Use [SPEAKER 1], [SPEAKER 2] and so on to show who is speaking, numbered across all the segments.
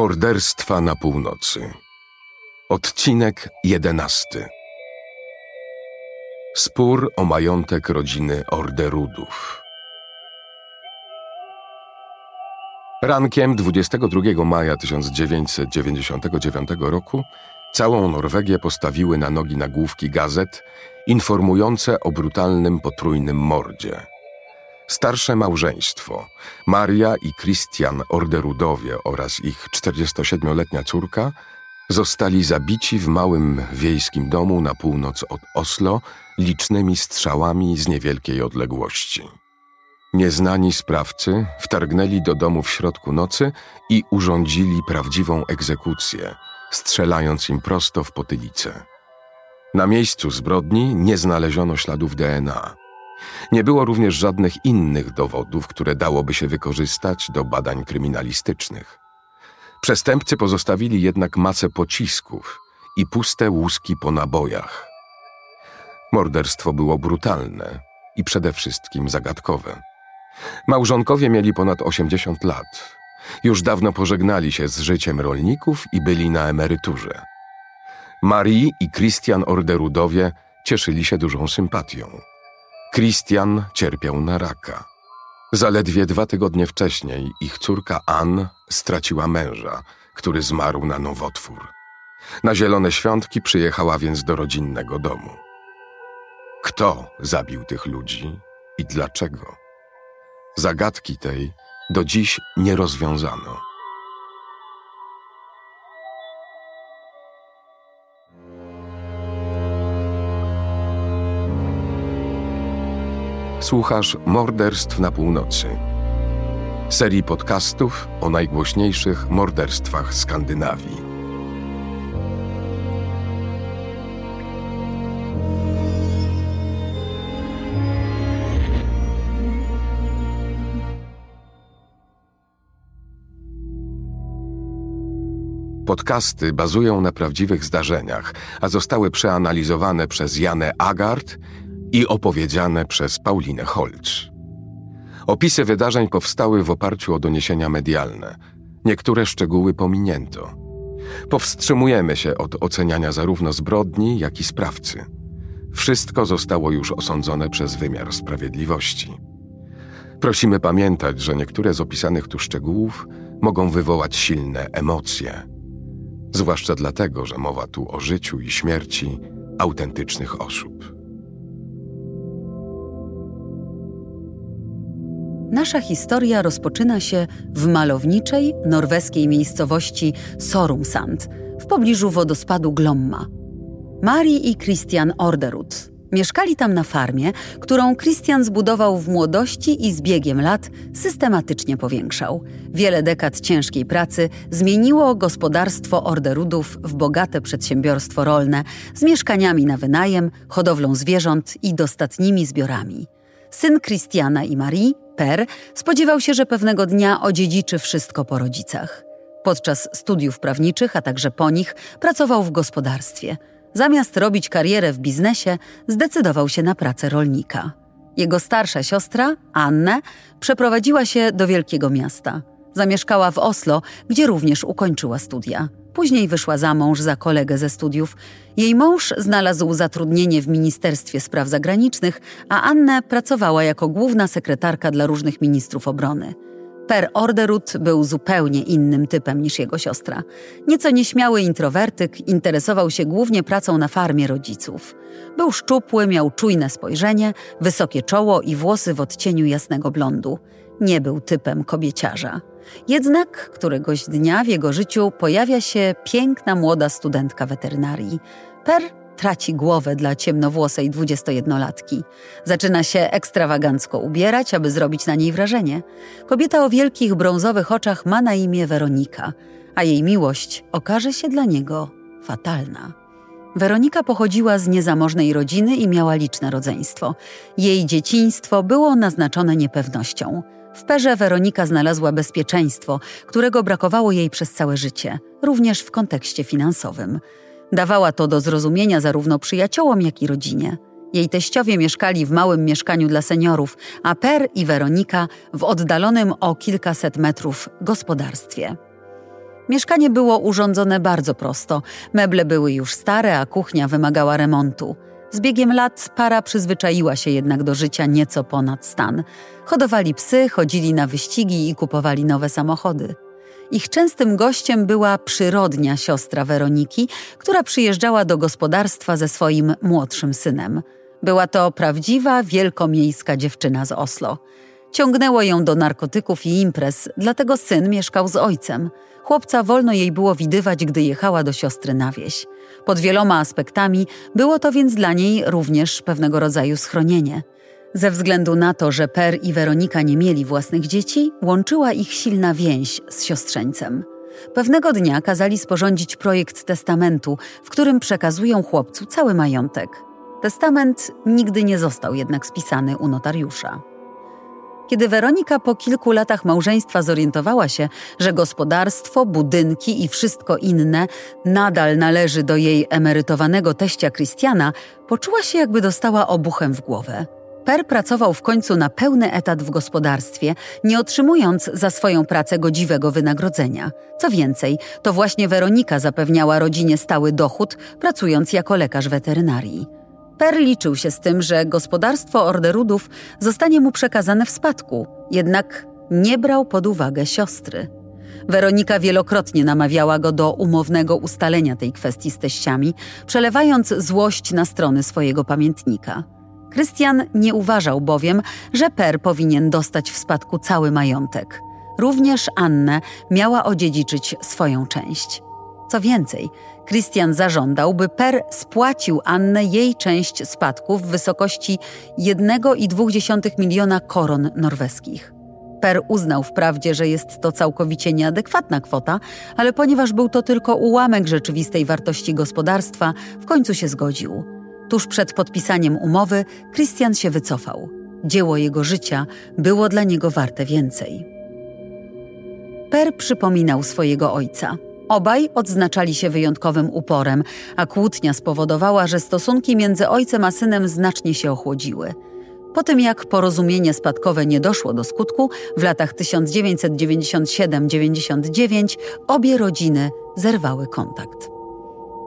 [SPEAKER 1] Morderstwa na północy. Odcinek jedenasty. Spór o majątek rodziny Orderudów. Rankiem 22 maja 1999 roku całą Norwegię postawiły na nogi nagłówki gazet informujące o brutalnym potrójnym mordzie – Starsze małżeństwo, Maria i Christian Orderudowie oraz ich 47-letnia córka, zostali zabici w małym wiejskim domu na północ od Oslo licznymi strzałami z niewielkiej odległości. Nieznani sprawcy wtargnęli do domu w środku nocy i urządzili prawdziwą egzekucję, strzelając im prosto w potylicę. Na miejscu zbrodni nie znaleziono śladów DNA. Nie było również żadnych innych dowodów, które dałoby się wykorzystać do badań kryminalistycznych. Przestępcy pozostawili jednak masę pocisków i puste łuski po nabojach. Morderstwo było brutalne i przede wszystkim zagadkowe. Małżonkowie mieli ponad 80 lat. Już dawno pożegnali się z życiem rolników i byli na emeryturze. Marie i Christian Orderudowie cieszyli się dużą sympatią. Christian cierpiał na raka. Zaledwie dwa tygodnie wcześniej ich córka Ann straciła męża, który zmarł na nowotwór. Na zielone świątki przyjechała więc do rodzinnego domu. Kto zabił tych ludzi i dlaczego? Zagadki tej do dziś nie rozwiązano. Słuchasz Morderstw na Północy. Serii podcastów o najgłośniejszych morderstwach Skandynawii. Podcasty bazują na prawdziwych zdarzeniach, a zostały przeanalizowane przez Janę Agard i opowiedziane przez Paulinę Holcz. Opisy wydarzeń powstały w oparciu o doniesienia medialne. Niektóre szczegóły pominięto. Powstrzymujemy się od oceniania zarówno zbrodni, jak i sprawcy. Wszystko zostało już osądzone przez wymiar sprawiedliwości. Prosimy pamiętać, że niektóre z opisanych tu szczegółów mogą wywołać silne emocje. Zwłaszcza dlatego, że mowa tu o życiu i śmierci autentycznych osób.
[SPEAKER 2] Nasza historia rozpoczyna się w malowniczej norweskiej miejscowości Sorumsand, w pobliżu wodospadu Glomma. Marie i Christian Orderud mieszkali tam na farmie, którą Christian zbudował w młodości i z biegiem lat systematycznie powiększał. Wiele dekad ciężkiej pracy zmieniło gospodarstwo Orderudów w bogate przedsiębiorstwo rolne z mieszkaniami na wynajem, hodowlą zwierząt i dostatnimi zbiorami. Syn Christiana i Marie Per spodziewał się, że pewnego dnia odziedziczy wszystko po rodzicach. Podczas studiów prawniczych, a także po nich, pracował w gospodarstwie. Zamiast robić karierę w biznesie, zdecydował się na pracę rolnika. Jego starsza siostra, Anne, przeprowadziła się do wielkiego miasta. Zamieszkała w Oslo, gdzie również ukończyła studia. Później wyszła za mąż za kolegę ze studiów. Jej mąż znalazł zatrudnienie w Ministerstwie Spraw Zagranicznych, a Anne pracowała jako główna sekretarka dla różnych ministrów obrony. Per Orderud był zupełnie innym typem niż jego siostra. Nieco nieśmiały introwertyk, interesował się głównie pracą na farmie rodziców. Był szczupły, miał czujne spojrzenie, wysokie czoło i włosy w odcieniu jasnego blondu. Nie był typem kobieciarza. Jednak któregoś dnia w jego życiu pojawia się piękna młoda studentka weterynarii. Per traci głowę dla ciemnowłosej dwudziestojednolatki. Zaczyna się ekstrawagancko ubierać, aby zrobić na niej wrażenie. Kobieta o wielkich brązowych oczach ma na imię Weronika, a jej miłość okaże się dla niego fatalna. Weronika pochodziła z niezamożnej rodziny i miała liczne rodzeństwo. Jej dzieciństwo było naznaczone niepewnością – w Perze Weronika znalazła bezpieczeństwo, którego brakowało jej przez całe życie, również w kontekście finansowym. Dawała to do zrozumienia zarówno przyjaciołom, jak i rodzinie. Jej teściowie mieszkali w małym mieszkaniu dla seniorów, a Per i Weronika w oddalonym o kilkaset metrów gospodarstwie. Mieszkanie było urządzone bardzo prosto. Meble były już stare, a kuchnia wymagała remontu. Z biegiem lat para przyzwyczaiła się jednak do życia nieco ponad stan. Hodowali psy, chodzili na wyścigi i kupowali nowe samochody. Ich częstym gościem była przyrodnia siostra Weroniki, która przyjeżdżała do gospodarstwa ze swoim młodszym synem. Była to prawdziwa, wielkomiejska dziewczyna z Oslo. Ciągnęło ją do narkotyków i imprez, dlatego syn mieszkał z ojcem. Chłopca wolno jej było widywać, gdy jechała do siostry na wieś. Pod wieloma aspektami było to więc dla niej również pewnego rodzaju schronienie. Ze względu na to, że Per i Weronika nie mieli własnych dzieci, łączyła ich silna więź z siostrzeńcem. Pewnego dnia kazali sporządzić projekt testamentu, w którym przekazują chłopcu cały majątek. Testament nigdy nie został jednak spisany u notariusza. Kiedy Weronika po kilku latach małżeństwa zorientowała się, że gospodarstwo, budynki i wszystko inne nadal należy do jej emerytowanego teścia Christiana, poczuła się jakby dostała obuchem w głowę. Per pracował w końcu na pełny etat w gospodarstwie, nie otrzymując za swoją pracę godziwego wynagrodzenia. Co więcej, to właśnie Weronika zapewniała rodzinie stały dochód, pracując jako lekarz weterynarii. Per liczył się z tym, że gospodarstwo Orderudów zostanie mu przekazane w spadku, jednak nie brał pod uwagę siostry. Weronika wielokrotnie namawiała go do umownego ustalenia tej kwestii z teściami, przelewając złość na strony swojego pamiętnika. Krystian nie uważał bowiem, że Per powinien dostać w spadku cały majątek. Również Annę miała odziedziczyć swoją część. Co więcej, Christian zażądał, by Per spłacił Annę jej część spadku w wysokości 1,2 miliona koron norweskich. Per uznał wprawdzie, że jest to całkowicie nieadekwatna kwota, ale ponieważ był to tylko ułamek rzeczywistej wartości gospodarstwa, w końcu się zgodził. Tuż przed podpisaniem umowy Christian się wycofał. Dzieło jego życia było dla niego warte więcej. Per przypominał swojego ojca – Obaj odznaczali się wyjątkowym uporem, a kłótnia spowodowała, że stosunki między ojcem a synem znacznie się ochłodziły. Po tym jak porozumienie spadkowe nie doszło do skutku, w latach 1997-99 obie rodziny zerwały kontakt.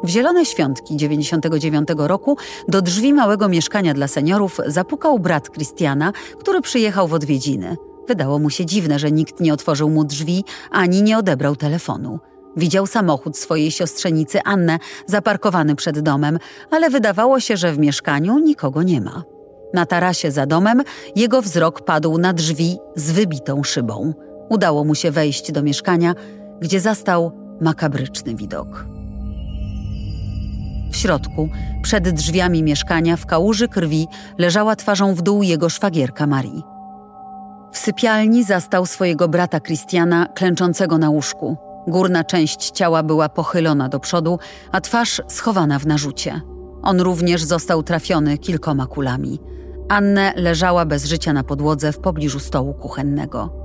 [SPEAKER 2] W zielone świątki 99 roku do drzwi małego mieszkania dla seniorów zapukał brat Christiana, który przyjechał w odwiedziny. Wydało mu się dziwne, że nikt nie otworzył mu drzwi ani nie odebrał telefonu. Widział samochód swojej siostrzenicy Annę zaparkowany przed domem, ale wydawało się, że w mieszkaniu nikogo nie ma. Na tarasie za domem jego wzrok padł na drzwi z wybitą szybą. Udało mu się wejść do mieszkania, gdzie zastał makabryczny widok. W środku, przed drzwiami mieszkania, w kałuży krwi, leżała twarzą w dół jego szwagierka Marii. W sypialni zastał swojego brata Christiana klęczącego na łóżku. Górna część ciała była pochylona do przodu, a twarz schowana w narzucie. On również został trafiony kilkoma kulami. Annę leżała bez życia na podłodze w pobliżu stołu kuchennego.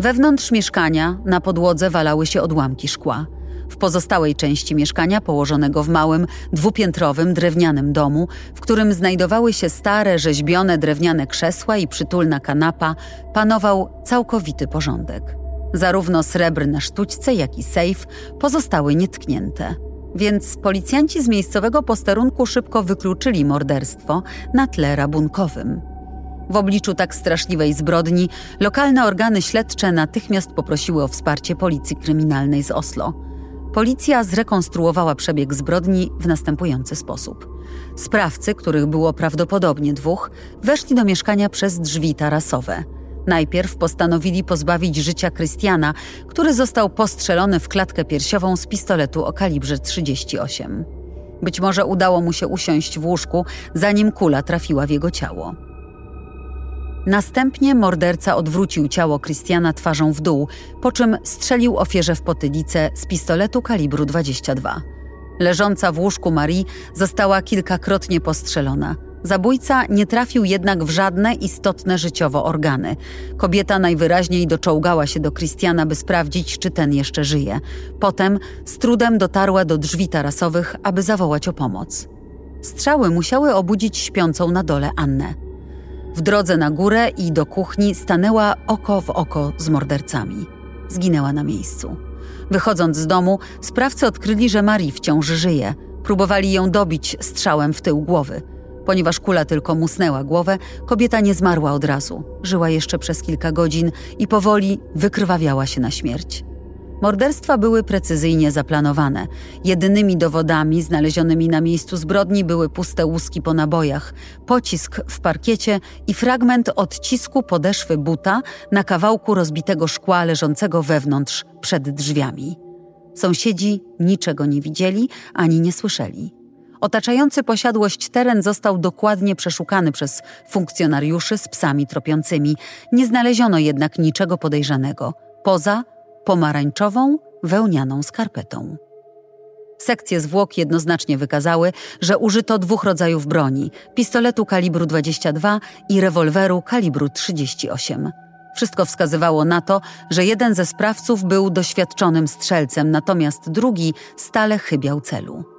[SPEAKER 2] Wewnątrz mieszkania na podłodze walały się odłamki szkła. W pozostałej części mieszkania, położonego w małym, dwupiętrowym, drewnianym domu, w którym znajdowały się stare, rzeźbione drewniane krzesła i przytulna kanapa, panował całkowity porządek. Zarówno srebrne sztućce, jak i sejf pozostały nietknięte. Więc policjanci z miejscowego posterunku szybko wykluczyli morderstwo na tle rabunkowym. W obliczu tak straszliwej zbrodni lokalne organy śledcze natychmiast poprosiły o wsparcie policji kryminalnej z Oslo. Policja zrekonstruowała przebieg zbrodni w następujący sposób. Sprawcy, których było prawdopodobnie dwóch, weszli do mieszkania przez drzwi tarasowe – Najpierw postanowili pozbawić życia Krystiana, który został postrzelony w klatkę piersiową z pistoletu o kalibrze 38. Być może udało mu się usiąść w łóżku, zanim kula trafiła w jego ciało. Następnie morderca odwrócił ciało Krystiana twarzą w dół, po czym strzelił ofierze w potylicę z pistoletu kalibru 22. Leżąca w łóżku Marii została kilkakrotnie postrzelona – Zabójca nie trafił jednak w żadne istotne życiowo organy. Kobieta najwyraźniej doczołgała się do Christiana, by sprawdzić, czy ten jeszcze żyje. Potem z trudem dotarła do drzwi tarasowych, aby zawołać o pomoc. Strzały musiały obudzić śpiącą na dole Annę. W drodze na górę i do kuchni stanęła oko w oko z mordercami. Zginęła na miejscu. Wychodząc z domu, sprawcy odkryli, że Marie wciąż żyje. Próbowali ją dobić strzałem w tył głowy. Ponieważ kula tylko musnęła głowę, kobieta nie zmarła od razu. Żyła jeszcze przez kilka godzin i powoli wykrwawiała się na śmierć. Morderstwa były precyzyjnie zaplanowane. Jedynymi dowodami znalezionymi na miejscu zbrodni były puste łuski po nabojach, pocisk w parkiecie i fragment odcisku podeszwy buta na kawałku rozbitego szkła leżącego wewnątrz przed drzwiami. Sąsiedzi niczego nie widzieli ani nie słyszeli. Otaczający posiadłość teren został dokładnie przeszukany przez funkcjonariuszy z psami tropiącymi. Nie znaleziono jednak niczego podejrzanego, poza pomarańczową, wełnianą skarpetą. Sekcje zwłok jednoznacznie wykazały, że użyto dwóch rodzajów broni: pistoletu kalibru 22 i rewolweru kalibru 38. Wszystko wskazywało na to, że jeden ze sprawców był doświadczonym strzelcem, natomiast drugi stale chybiał celu.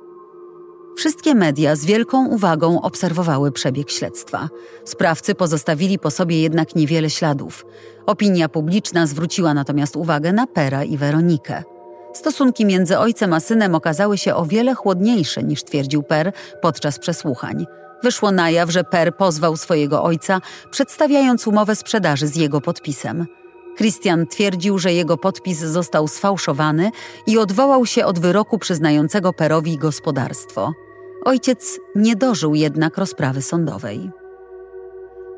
[SPEAKER 2] Wszystkie media z wielką uwagą obserwowały przebieg śledztwa. Sprawcy pozostawili po sobie jednak niewiele śladów. Opinia publiczna zwróciła natomiast uwagę na Pera i Weronikę. Stosunki między ojcem a synem okazały się o wiele chłodniejsze niż twierdził Per podczas przesłuchań. Wyszło na jaw, że Per pozwał swojego ojca, przedstawiając umowę sprzedaży z jego podpisem. Christian twierdził, że jego podpis został sfałszowany i odwołał się od wyroku przyznającego Perowi gospodarstwo. Ojciec nie dożył jednak rozprawy sądowej.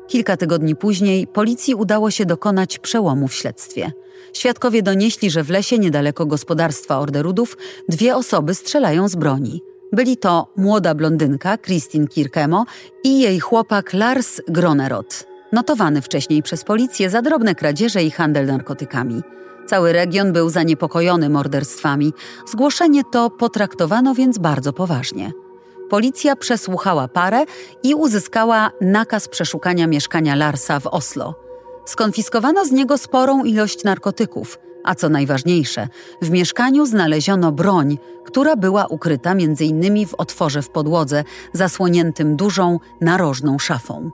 [SPEAKER 2] Kilka tygodni później policji udało się dokonać przełomu w śledztwie. Świadkowie donieśli, że w lesie niedaleko gospodarstwa Orderudów dwie osoby strzelają z broni. Byli to młoda blondynka Christine Kirkemo i jej chłopak Lars Gronerot, notowany wcześniej przez policję za drobne kradzieże i handel narkotykami. Cały region był zaniepokojony morderstwami. Zgłoszenie to potraktowano więc bardzo poważnie policja przesłuchała parę i uzyskała nakaz przeszukania mieszkania Larsa w Oslo. Skonfiskowano z niego sporą ilość narkotyków, a co najważniejsze, w mieszkaniu znaleziono broń, która była ukryta m.in. w otworze w podłodze, zasłoniętym dużą, narożną szafą.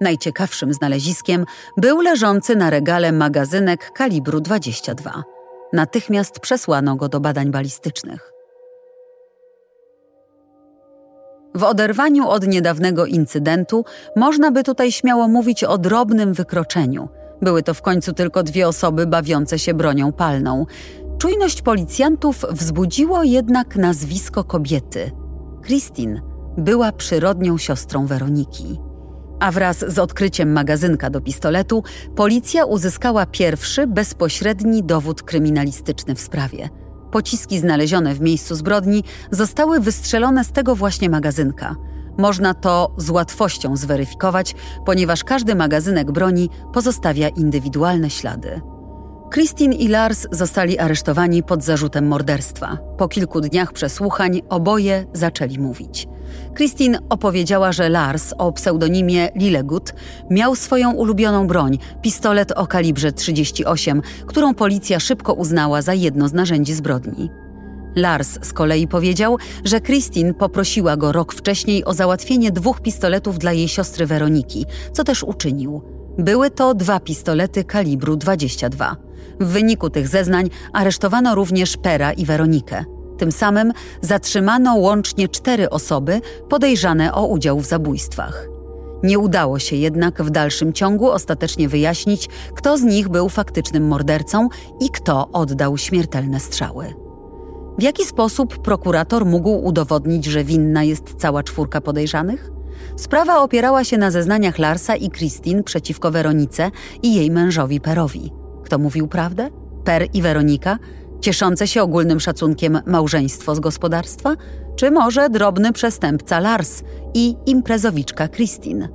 [SPEAKER 2] Najciekawszym znaleziskiem był leżący na regale magazynek kalibru 22. Natychmiast przesłano go do badań balistycznych. W oderwaniu od niedawnego incydentu można by tutaj śmiało mówić o drobnym wykroczeniu. Były to w końcu tylko dwie osoby bawiące się bronią palną. Czujność policjantów wzbudziło jednak nazwisko kobiety. Christine była przyrodnią siostrą Weroniki. A wraz z odkryciem magazynka do pistoletu, policja uzyskała pierwszy bezpośredni dowód kryminalistyczny w sprawie – Pociski znalezione w miejscu zbrodni zostały wystrzelone z tego właśnie magazynka. Można to z łatwością zweryfikować, ponieważ każdy magazynek broni pozostawia indywidualne ślady. Christine i Lars zostali aresztowani pod zarzutem morderstwa. Po kilku dniach przesłuchań oboje zaczęli mówić. Christine opowiedziała, że Lars o pseudonimie Lilegut miał swoją ulubioną broń, pistolet o kalibrze 38, którą policja szybko uznała za jedno z narzędzi zbrodni. Lars z kolei powiedział, że Christine poprosiła go rok wcześniej o załatwienie dwóch pistoletów dla jej siostry Weroniki, co też uczynił. Były to dwa pistolety kalibru 22. W wyniku tych zeznań aresztowano również Pera i Weronikę. Tym samym zatrzymano łącznie cztery osoby podejrzane o udział w zabójstwach. Nie udało się jednak w dalszym ciągu ostatecznie wyjaśnić, kto z nich był faktycznym mordercą i kto oddał śmiertelne strzały. W jaki sposób prokurator mógł udowodnić, że winna jest cała czwórka podejrzanych? Sprawa opierała się na zeznaniach Larsa i Christine przeciwko Weronice i jej mężowi Perowi. Kto mówił prawdę? Per i Weronika, cieszące się ogólnym szacunkiem małżeństwo z gospodarstwa, czy może drobny przestępca Lars i imprezowiczka Christine?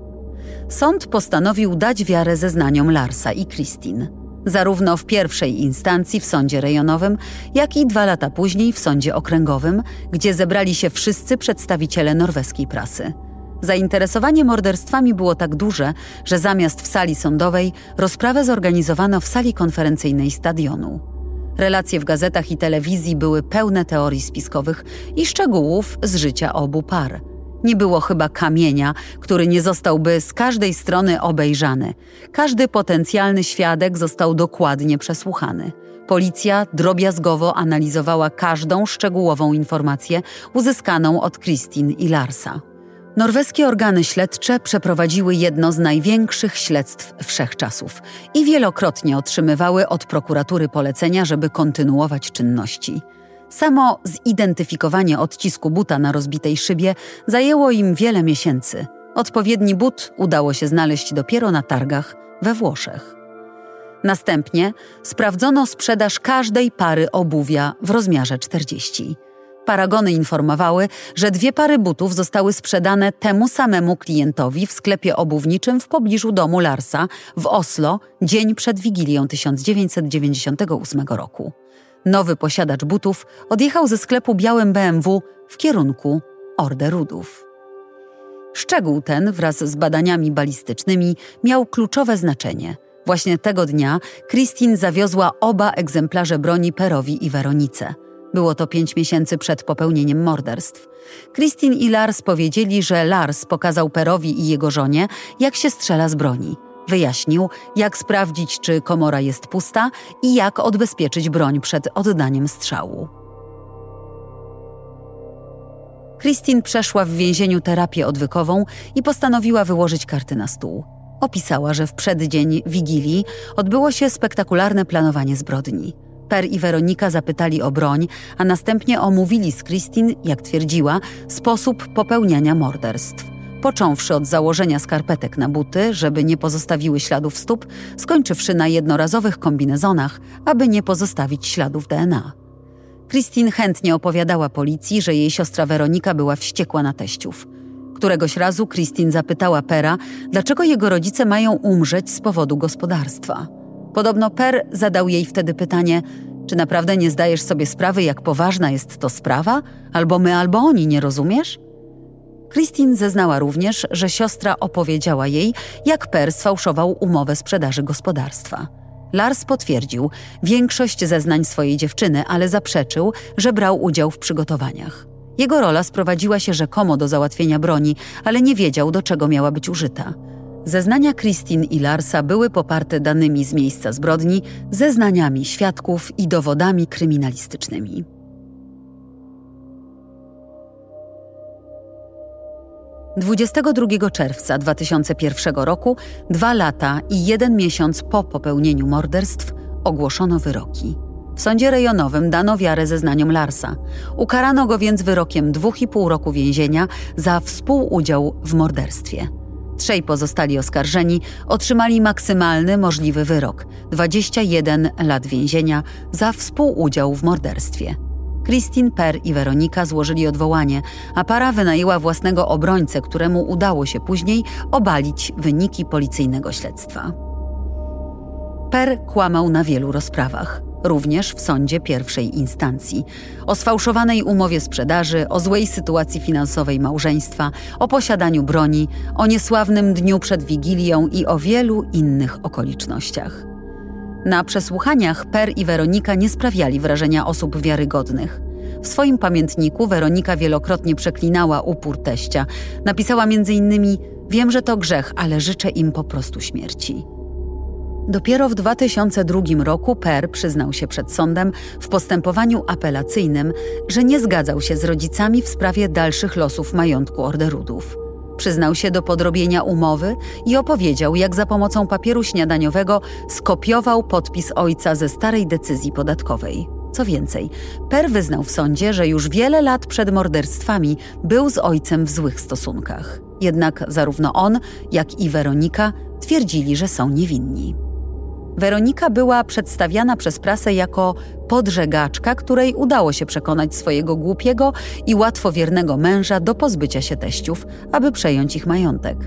[SPEAKER 2] Sąd postanowił dać wiarę zeznaniom Larsa i Christine. Zarówno w pierwszej instancji w sądzie rejonowym, jak i dwa lata później w sądzie okręgowym, gdzie zebrali się wszyscy przedstawiciele norweskiej prasy. Zainteresowanie morderstwami było tak duże, że zamiast w sali sądowej rozprawę zorganizowano w sali konferencyjnej stadionu. Relacje w gazetach i telewizji były pełne teorii spiskowych i szczegółów z życia obu par. Nie było chyba kamienia, który nie zostałby z każdej strony obejrzany. Każdy potencjalny świadek został dokładnie przesłuchany. Policja drobiazgowo analizowała każdą szczegółową informację uzyskaną od Christine i Larsa. Norweskie organy śledcze przeprowadziły jedno z największych śledztw wszechczasów i wielokrotnie otrzymywały od prokuratury polecenia, żeby kontynuować czynności. Samo zidentyfikowanie odcisku buta na rozbitej szybie zajęło im wiele miesięcy. Odpowiedni but udało się znaleźć dopiero na targach we Włoszech. Następnie sprawdzono sprzedaż każdej pary obuwia w rozmiarze 40. Paragony informowały, że dwie pary butów zostały sprzedane temu samemu klientowi w sklepie obuwniczym w pobliżu domu Larsa w Oslo dzień przed Wigilią 1998 roku. Nowy posiadacz butów odjechał ze sklepu białym BMW w kierunku Orderudów. Szczegół ten wraz z badaniami balistycznymi miał kluczowe znaczenie. Właśnie tego dnia Christine zawiozła oba egzemplarze broni Perowi i Weronice. Było to pięć miesięcy przed popełnieniem morderstw. Christine i Lars powiedzieli, że Lars pokazał Perowi i jego żonie, jak się strzela z broni. Wyjaśnił, jak sprawdzić, czy komora jest pusta i jak odbezpieczyć broń przed oddaniem strzału. Christine przeszła w więzieniu terapię odwykową i postanowiła wyłożyć karty na stół. Opisała, że w przeddzień Wigilii odbyło się spektakularne planowanie zbrodni. Per i Weronika zapytali o broń, a następnie omówili z Christine, jak twierdziła, sposób popełniania morderstw. Począwszy od założenia skarpetek na buty, żeby nie pozostawiły śladów stóp, skończywszy na jednorazowych kombinezonach, aby nie pozostawić śladów DNA. Christine chętnie opowiadała policji, że jej siostra Weronika była wściekła na teściów. Któregoś razu Christine zapytała Pera, dlaczego jego rodzice mają umrzeć z powodu gospodarstwa. Podobno Per zadał jej wtedy pytanie: Czy naprawdę nie zdajesz sobie sprawy, jak poważna jest to sprawa? Albo my, albo oni, nie rozumiesz? Christine zeznała również, że siostra opowiedziała jej, jak Per sfałszował umowę sprzedaży gospodarstwa. Lars potwierdził większość zeznań swojej dziewczyny, ale zaprzeczył, że brał udział w przygotowaniach. Jego rola sprowadziła się rzekomo do załatwienia broni, ale nie wiedział, do czego miała być użyta. Zeznania Christine i Larsa były poparte danymi z miejsca zbrodni, zeznaniami świadków i dowodami kryminalistycznymi. Dwudziestego 22 czerwca 2001 roku, dwa lata i jeden miesiąc po popełnieniu morderstw, ogłoszono wyroki. W sądzie rejonowym dano wiarę zeznaniom Larsa. Ukarano go więc wyrokiem dwóch i pół roku więzienia za współudział w morderstwie. Trzej pozostali oskarżeni otrzymali maksymalny możliwy wyrok 21 lat więzienia za współudział w morderstwie. Christine Per i Weronika złożyli odwołanie, a para wynajęła własnego obrońcę, któremu udało się później obalić wyniki policyjnego śledztwa. Per kłamał na wielu rozprawach również w sądzie pierwszej instancji. O sfałszowanej umowie sprzedaży, o złej sytuacji finansowej małżeństwa, o posiadaniu broni, o niesławnym dniu przed Wigilią i o wielu innych okolicznościach. Na przesłuchaniach Per i Weronika nie sprawiali wrażenia osób wiarygodnych. W swoim pamiętniku Weronika wielokrotnie przeklinała upór teścia. Napisała m.in.: Wiem, że to grzech, ale życzę im po prostu śmierci. Dopiero w 2002 roku Per przyznał się przed sądem w postępowaniu apelacyjnym, że nie zgadzał się z rodzicami w sprawie dalszych losów majątku Orderudów. Przyznał się do podrobienia umowy i opowiedział, jak za pomocą papieru śniadaniowego skopiował podpis ojca ze starej decyzji podatkowej. Co więcej, Per wyznał w sądzie, że już wiele lat przed morderstwami był z ojcem w złych stosunkach. Jednak zarówno on, jak i Weronika twierdzili, że są niewinni. Weronika była przedstawiana przez prasę jako podżegaczka, której udało się przekonać swojego głupiego i łatwowiernego męża do pozbycia się teściów, aby przejąć ich majątek.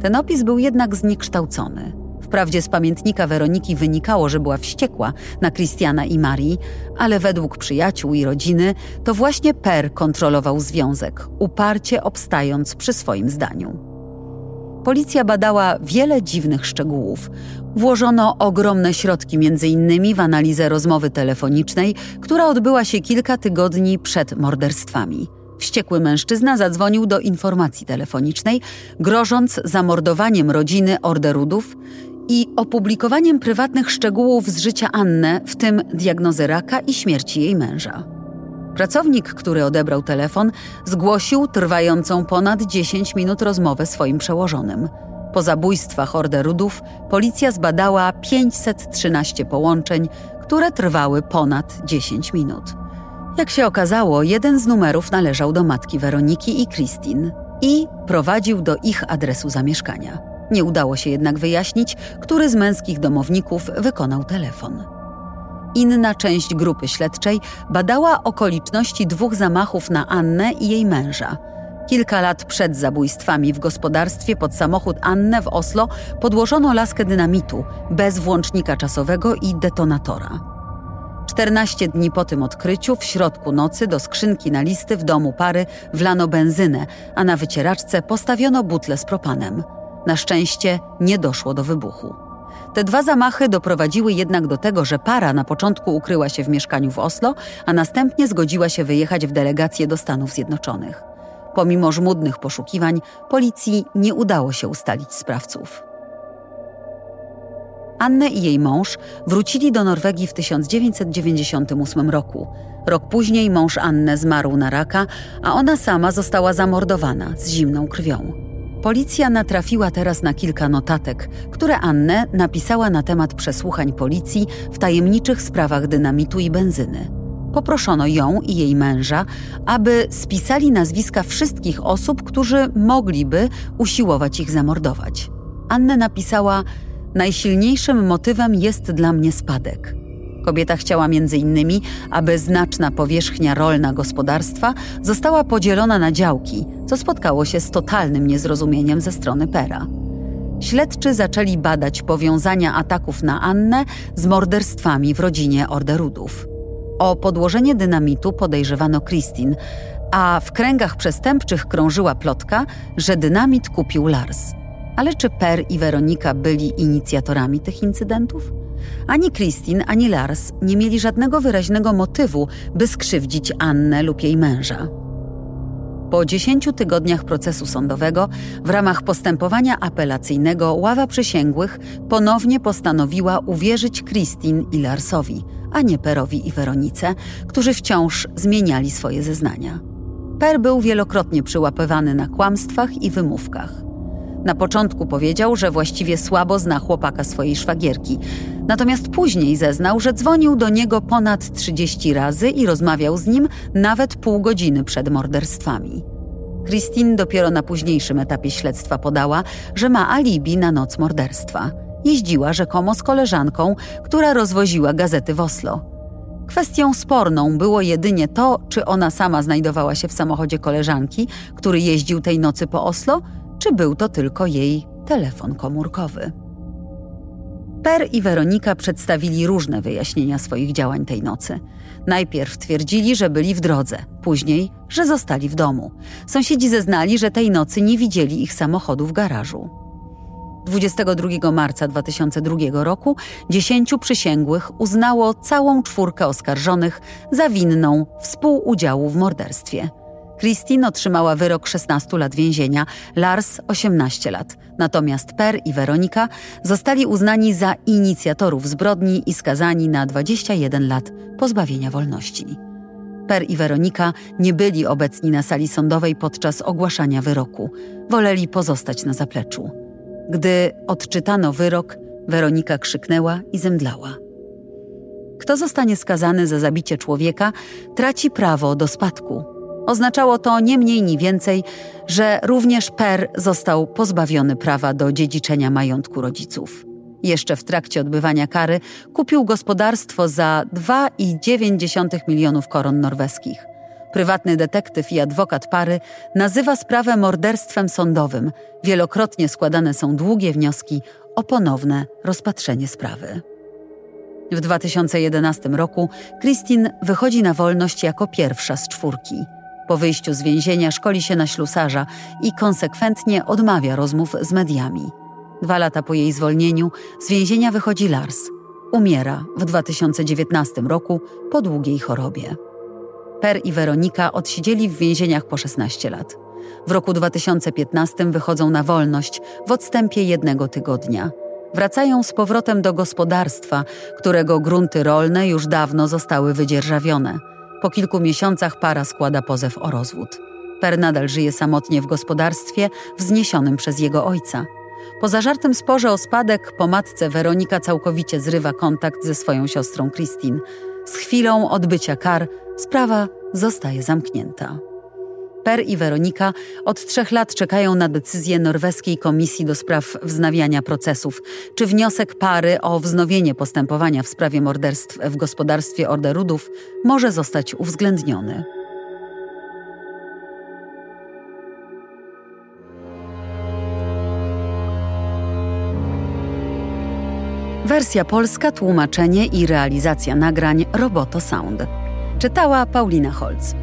[SPEAKER 2] Ten opis był jednak zniekształcony. Wprawdzie z pamiętnika Weroniki wynikało, że była wściekła na Christiana i Marii, ale według przyjaciół i rodziny to właśnie Per kontrolował związek, uparcie obstając przy swoim zdaniu. Policja badała wiele dziwnych szczegółów. Włożono ogromne środki, m.in. w analizę rozmowy telefonicznej, która odbyła się kilka tygodni przed morderstwami. Wściekły mężczyzna zadzwonił do informacji telefonicznej, grożąc zamordowaniem rodziny Orderudów i opublikowaniem prywatnych szczegółów z życia Anny, w tym diagnozy raka i śmierci jej męża. Pracownik, który odebrał telefon, zgłosił trwającą ponad 10 minut rozmowę swoim przełożonym. Po zabójstwach Orderudów policja zbadała 513 połączeń, które trwały ponad 10 minut. Jak się okazało, jeden z numerów należał do matki Weroniki i Christine i prowadził do ich adresu zamieszkania. Nie udało się jednak wyjaśnić, który z męskich domowników wykonał telefon. Inna część grupy śledczej badała okoliczności dwóch zamachów na Annę i jej męża. Kilka lat przed zabójstwami w gospodarstwie pod samochód Annę w Oslo podłożono laskę dynamitu bez włącznika czasowego i detonatora. 14 dni po tym odkryciu w środku nocy do skrzynki na listy w domu pary wlano benzynę, a na wycieraczce postawiono butle z propanem. Na szczęście nie doszło do wybuchu. Te dwa zamachy doprowadziły jednak do tego, że para na początku ukryła się w mieszkaniu w Oslo, a następnie zgodziła się wyjechać w delegację do Stanów Zjednoczonych. Pomimo żmudnych poszukiwań, policji nie udało się ustalić sprawców. Annę i jej mąż wrócili do Norwegii w 1998 roku. Rok później mąż Annę zmarł na raka, a ona sama została zamordowana z zimną krwią. Policja natrafiła teraz na kilka notatek, które Annę napisała na temat przesłuchań policji w tajemniczych sprawach dynamitu i benzyny. Poproszono ją i jej męża, aby spisali nazwiska wszystkich osób, którzy mogliby usiłować ich zamordować. Annę napisała: Najsilniejszym motywem jest dla mnie spadek. Kobieta chciała innymi, aby znaczna powierzchnia rolna gospodarstwa została podzielona na działki, co spotkało się z totalnym niezrozumieniem ze strony Pera. Śledczy zaczęli badać powiązania ataków na Annę z morderstwami w rodzinie Orderudów. O podłożenie dynamitu podejrzewano Christine, a w kręgach przestępczych krążyła plotka, że dynamit kupił Lars. Ale czy Per i Weronika byli inicjatorami tych incydentów? Ani Christine, ani Lars nie mieli żadnego wyraźnego motywu, by skrzywdzić Annę lub jej męża. Po dziesięciu tygodniach procesu sądowego, w ramach postępowania apelacyjnego, ława przysięgłych ponownie postanowiła uwierzyć Christine i Larsowi, a nie Perowi i Weronice, którzy wciąż zmieniali swoje zeznania. Per był wielokrotnie przyłapywany na kłamstwach i wymówkach. Na początku powiedział, że właściwie słabo zna chłopaka swojej szwagierki, natomiast później zeznał, że dzwonił do niego ponad 30 razy i rozmawiał z nim nawet pół godziny przed morderstwami. Christine dopiero na późniejszym etapie śledztwa podała, że ma alibi na noc morderstwa. Jeździła rzekomo z koleżanką, która rozwoziła gazety w Oslo. Kwestią sporną było jedynie to, czy ona sama znajdowała się w samochodzie koleżanki, który jeździł tej nocy po Oslo, czy był to tylko jej telefon komórkowy. Per i Weronika przedstawili różne wyjaśnienia swoich działań tej nocy. Najpierw twierdzili, że byli w drodze, później, że zostali w domu. Sąsiedzi zeznali, że tej nocy nie widzieli ich samochodu w garażu. 22 marca 2002 roku dziesięciu przysięgłych uznało całą czwórkę oskarżonych za winną współudziału w morderstwie. Christine otrzymała wyrok 16 lat więzienia, Lars 18 lat. Natomiast Per i Weronika zostali uznani za inicjatorów zbrodni i skazani na 21 lat pozbawienia wolności. Per i Weronika nie byli obecni na sali sądowej podczas ogłaszania wyroku. Woleli pozostać na zapleczu. Gdy odczytano wyrok, Weronika krzyknęła i zemdlała. Kto zostanie skazany za zabicie człowieka, traci prawo do spadku, Oznaczało to nie mniej ni więcej, że również Per został pozbawiony prawa do dziedziczenia majątku rodziców. Jeszcze w trakcie odbywania kary kupił gospodarstwo za 2,9 milionów koron norweskich. Prywatny detektyw i adwokat pary nazywa sprawę morderstwem sądowym. Wielokrotnie składane są długie wnioski o ponowne rozpatrzenie sprawy. W 2011 roku Christine wychodzi na wolność jako pierwsza z czwórki. Po wyjściu z więzienia szkoli się na ślusarza i konsekwentnie odmawia rozmów z mediami. Dwa lata po jej zwolnieniu z więzienia wychodzi Lars. Umiera w 2019 roku po długiej chorobie. Per i Weronika odsiedzieli w więzieniach po 16 lat. W roku 2015 wychodzą na wolność w odstępie jednego tygodnia. Wracają z powrotem do gospodarstwa, którego grunty rolne już dawno zostały wydzierżawione. Po kilku miesiącach para składa pozew o rozwód. Per nadal żyje samotnie w gospodarstwie wzniesionym przez jego ojca. Po zażartym sporze o spadek po matce Weronika całkowicie zrywa kontakt ze swoją siostrą Christine. Z chwilą odbycia kar sprawa zostaje zamknięta. Per i Weronika od trzech lat czekają na decyzję norweskiej komisji do spraw wznawiania procesów, czy wniosek pary o wznowienie postępowania w sprawie morderstw w gospodarstwie Orderudów może zostać uwzględniony. Wersja polska, tłumaczenie i realizacja nagrań Roboto Sound. Czytała Paulina Holz.